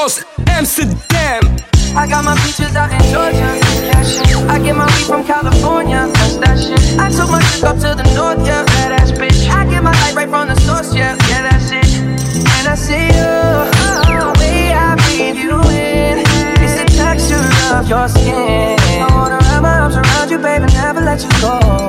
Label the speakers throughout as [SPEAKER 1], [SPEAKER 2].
[SPEAKER 1] Ross, Amsterdam.
[SPEAKER 2] I got my beaches out in Georgia. That shit. I get my weed from California. That's that shit. I took my shit up to the north, yeah. That bitch. I get my light right from the source, yeah. Yeah, that's it. And I see you. Oh, the way I breathe you in. It's the texture of your skin. I wanna wrap my arms around you, baby, never let you go.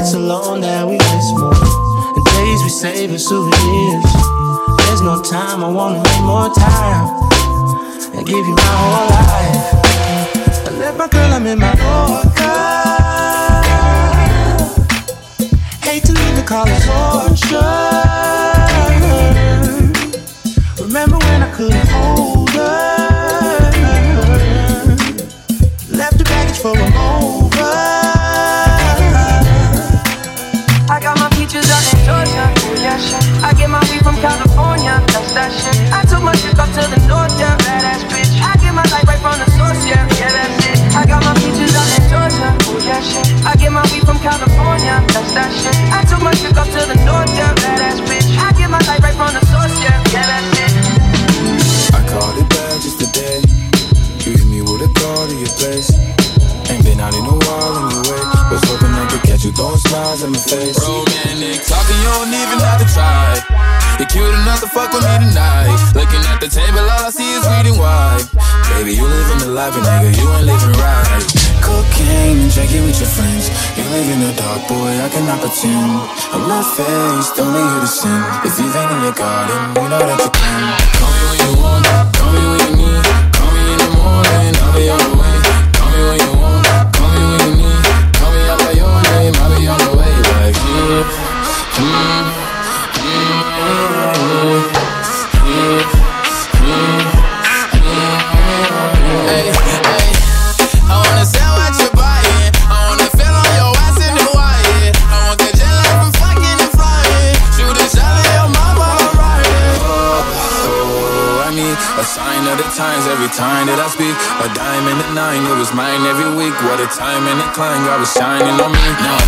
[SPEAKER 3] nights alone that we miss more. The days we save as souvenirs. There's no time, I wanna make more time. And give you my whole life. I left my girl, I'm in my car. Hate to leave the college torture. Remember when I couldn't hold her? Left the baggage for a
[SPEAKER 4] moment. face,
[SPEAKER 5] don't need you
[SPEAKER 4] to sing. If you've been in your garden, you know that you can.
[SPEAKER 5] Call me when you want
[SPEAKER 4] mine every week. What a time and a climb, God was shining on me. Now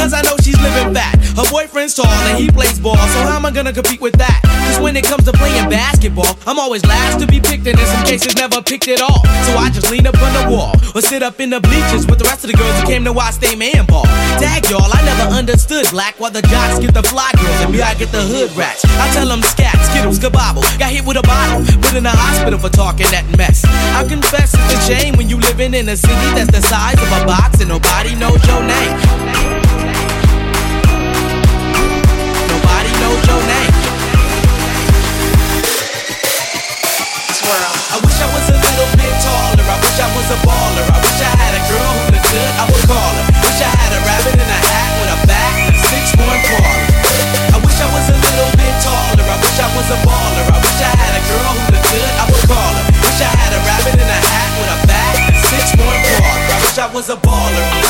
[SPEAKER 6] Cause I know
[SPEAKER 7] she's living fat. Her boyfriend's tall and he plays ball, so how am I gonna compete with that? Cause when it comes to playing basketball, I'm always last to be picked, and in some cases, never picked at all. So I just lean up on the wall, or sit up in the bleachers with the rest of the girls who came to watch they man ball. Tag y'all, I never understood black, while the jocks get the fly girls, and me, I get the hood rats. I tell them scat, skittles, kabobble, got hit with a bottle, put in the hospital for talking that mess. I confess it's a shame when you living in a city that's the size of a box and nobody knows your name. I wish I was a little bit taller. I wish I was a baller. I wish I had a girl who looked. I would call her. Wish I had a rabbit in a hat with a six-four Impala. I wish I was a little bit taller. I wish I was a baller. I wish I had a girl. I would call her. Wish I had a rabbit in a hat with a six-four Impala. I wish I was a baller.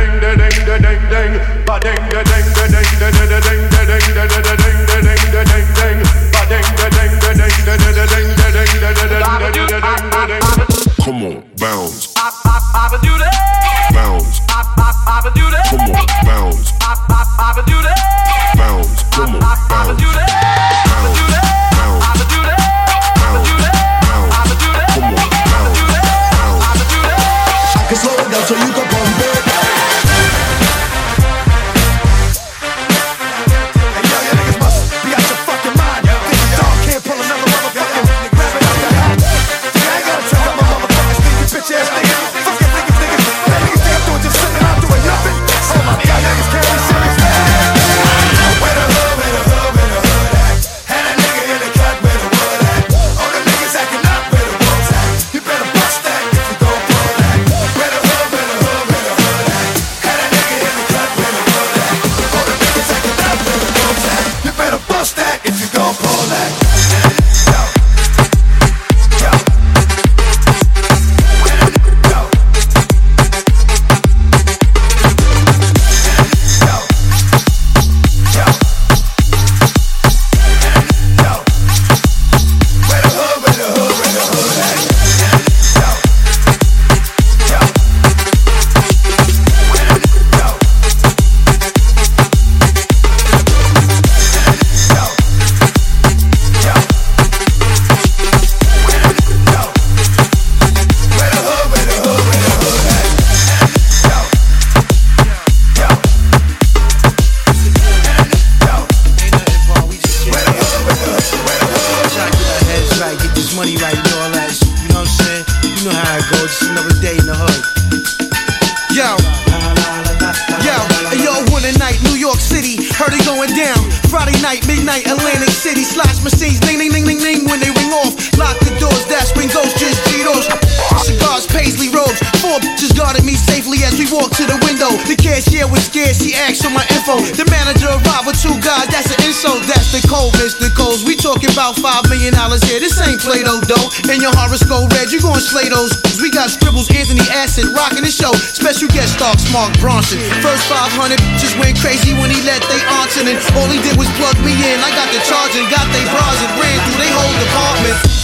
[SPEAKER 8] an. That's the cold, Mr. Coles. We talking about five million dollars here. This ain't Play-Doh dough. And your horoscope red, you gon' slay those. We got scribbles, Anthony Acid, rocking the show. Special guest star, Mark Ronson. First 500 just went crazy when he let they answer. And all he did was plug me in. I got the charge and got they bras and ran through they whole department.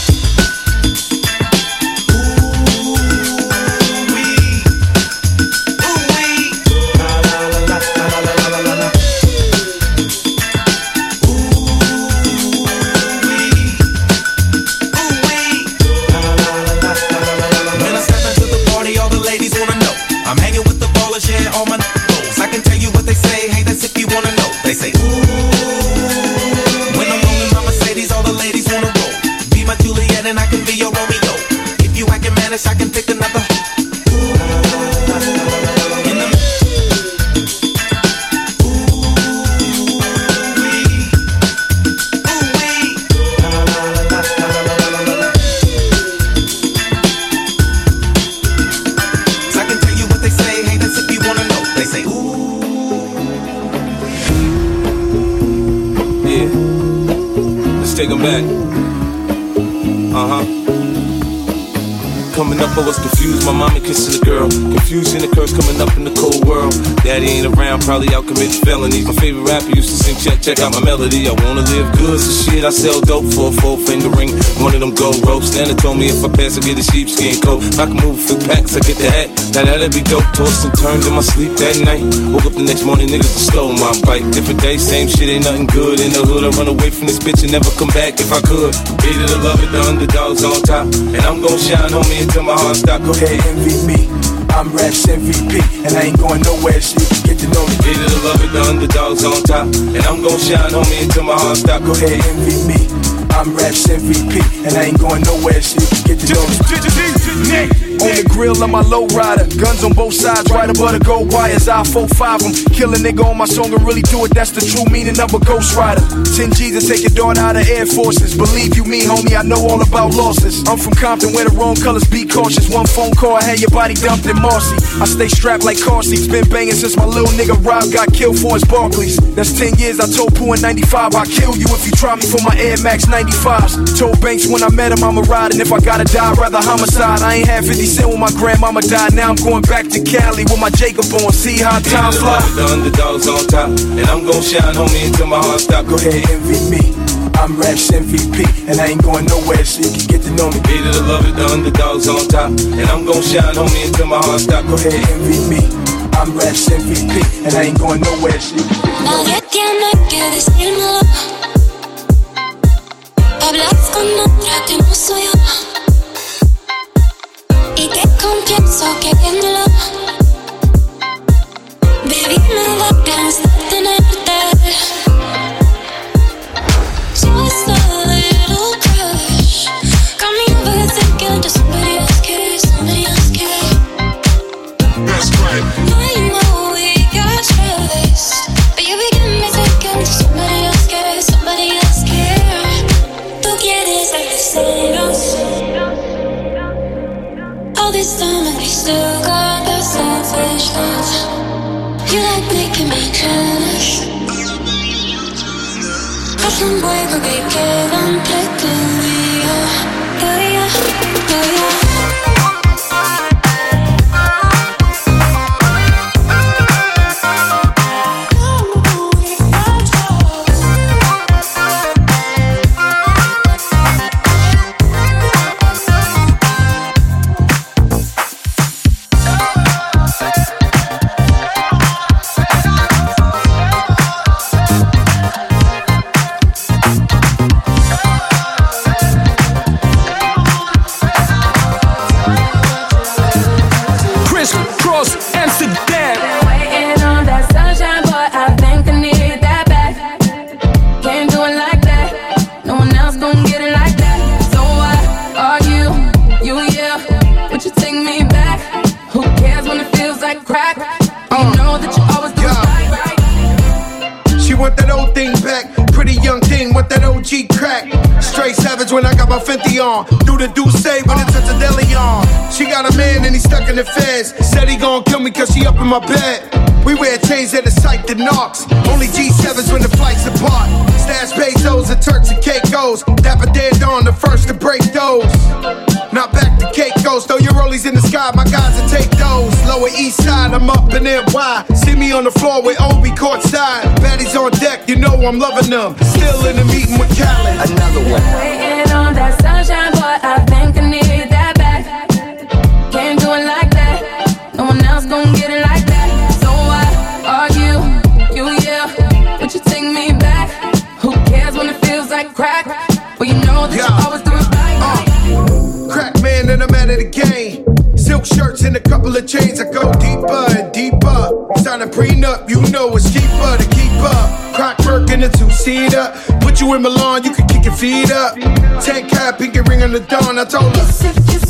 [SPEAKER 9] Probably out committing felonies. My favorite rapper used to sing, check, check out my melody. I wanna live good, so shit, I sell dope for a four finger ring. One of them gold ropes. Nana told me if I pass, I get a sheepskin coat. If I can move a few packs, I get the hat. Now that'd be dope. Tossed and turned in my sleep that night. Woke up the next morning, niggas stole my bike. Different day, same shit, ain't nothing good. In the hood, I run away from this bitch and never come back if I could. Beat it, to love it, the underdogs on top. And I'm gon' shine on me until my heart stop. Go ahead, envy me. I'm Raps MVP, and I ain't going nowhere, can get to know me. Hated to love it, the underdogs on top. And I'm gon' shine on me until my heart stop. Go ahead, envy me. I'm Raps MVP, and I ain't going nowhere, so you can get to know me. On the grill of my low rider, guns on both sides, right above the gold wires. I 4 5 them. Kill a nigga on my song and really do it, that's the true meaning of a ghost rider. 10 G's and take your daughter out of Air Forces. Believe you me, homie, I know all about losses. I'm from Compton where the wrong colors be cautious. One phone call, I had your body dumped in Marcy. I stay strapped like car seats, been banging since my little nigga Rob got killed for his Barkleys. That's 10 years, I told Pooh in 95, I'll kill you if you try me for my Air Max 95s. Told Banks when I met him, I'ma ride, and if I gotta die, rather homicide. I ain't had 50 cent when my grandmama died. Now I'm going back to Cali with my Jacob on. See how time flies. The underdogs on top, and I'm gon' shine, homie, until my heart stop. Go ahead, envy me. I'm Raps MVP, and I ain't going nowhere, so you can get to know me. Hated to love it, the underdogs on top, and I'm gon' shine, homie, until my heart stop. Go ahead, envy me. I'm Raps MVP, and I ain't going nowhere, so you can get to know me. Nadie tiene que decírmelo. Hablas con otra que no soy yo. Y que confieso queriéndolo. Baby, me da ganas de tenerte. Just a still got that selfish love. You like making me jealous. Pasan juego que queda entre tú
[SPEAKER 10] east side, I'm up in NY. See me on the floor with Obi courtside. Baddies on deck, you know I'm loving them. Still in the meeting with Khaled.
[SPEAKER 11] Another one.
[SPEAKER 10] and a couple of chains. I go deeper and deeper. Sign a prenup, you know it's cheaper to keep up. Clockwork in a two seater. Put you in Milan, you can kick your feet up. Tank cap, pinky ring on the dawn. I told her.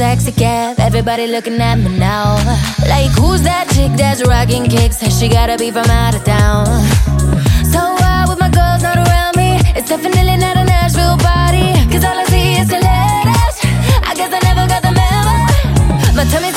[SPEAKER 6] sexy cat. Everybody looking at me now. Like, who's that chick that's rocking kicks? And she gotta be from out of town. So wild with my girls not around me. It's definitely not a Nashville party. Cause all I see is the letters. I guess I never got the memo. My tummy's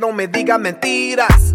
[SPEAKER 6] no me diga mentiras.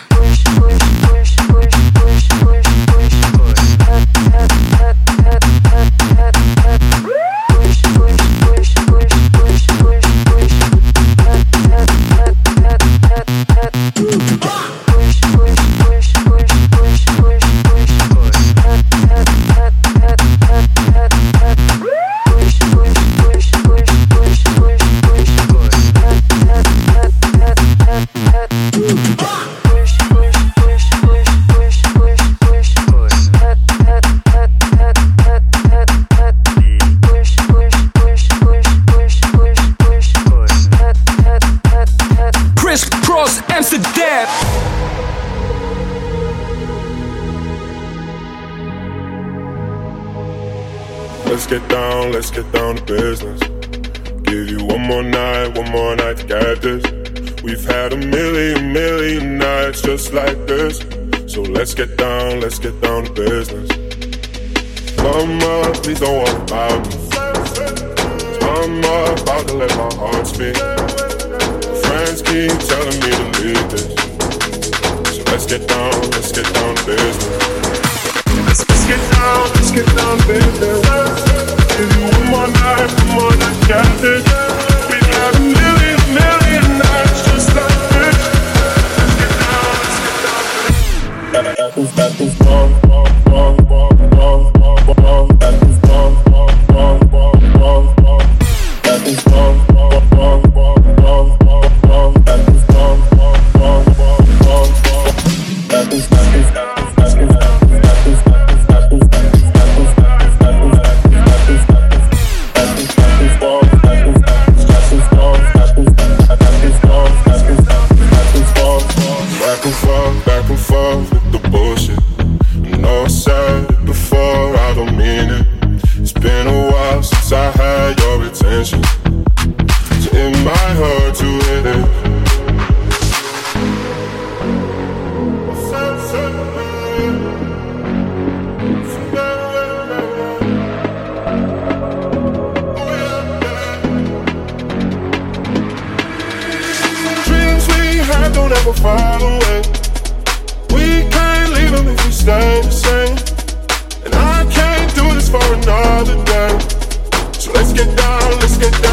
[SPEAKER 12] this. We've had a million, million nights just like this. So let's get down, let's get down to business. Mama, please don't worry about me.
[SPEAKER 6] Mama, about to let my heart speak. Friends keep telling me to leave
[SPEAKER 7] this. So let's get down, let's get down to business. Let's, get
[SPEAKER 13] down, let's get down to business. Give you one more night, one more night, got it. We've
[SPEAKER 14] had a
[SPEAKER 13] million. Back and forth, back and. We'll find a way. We can't leave them if we stay the same. And I
[SPEAKER 5] can't do this
[SPEAKER 15] for another day. So let's get
[SPEAKER 16] down, let's get
[SPEAKER 15] down.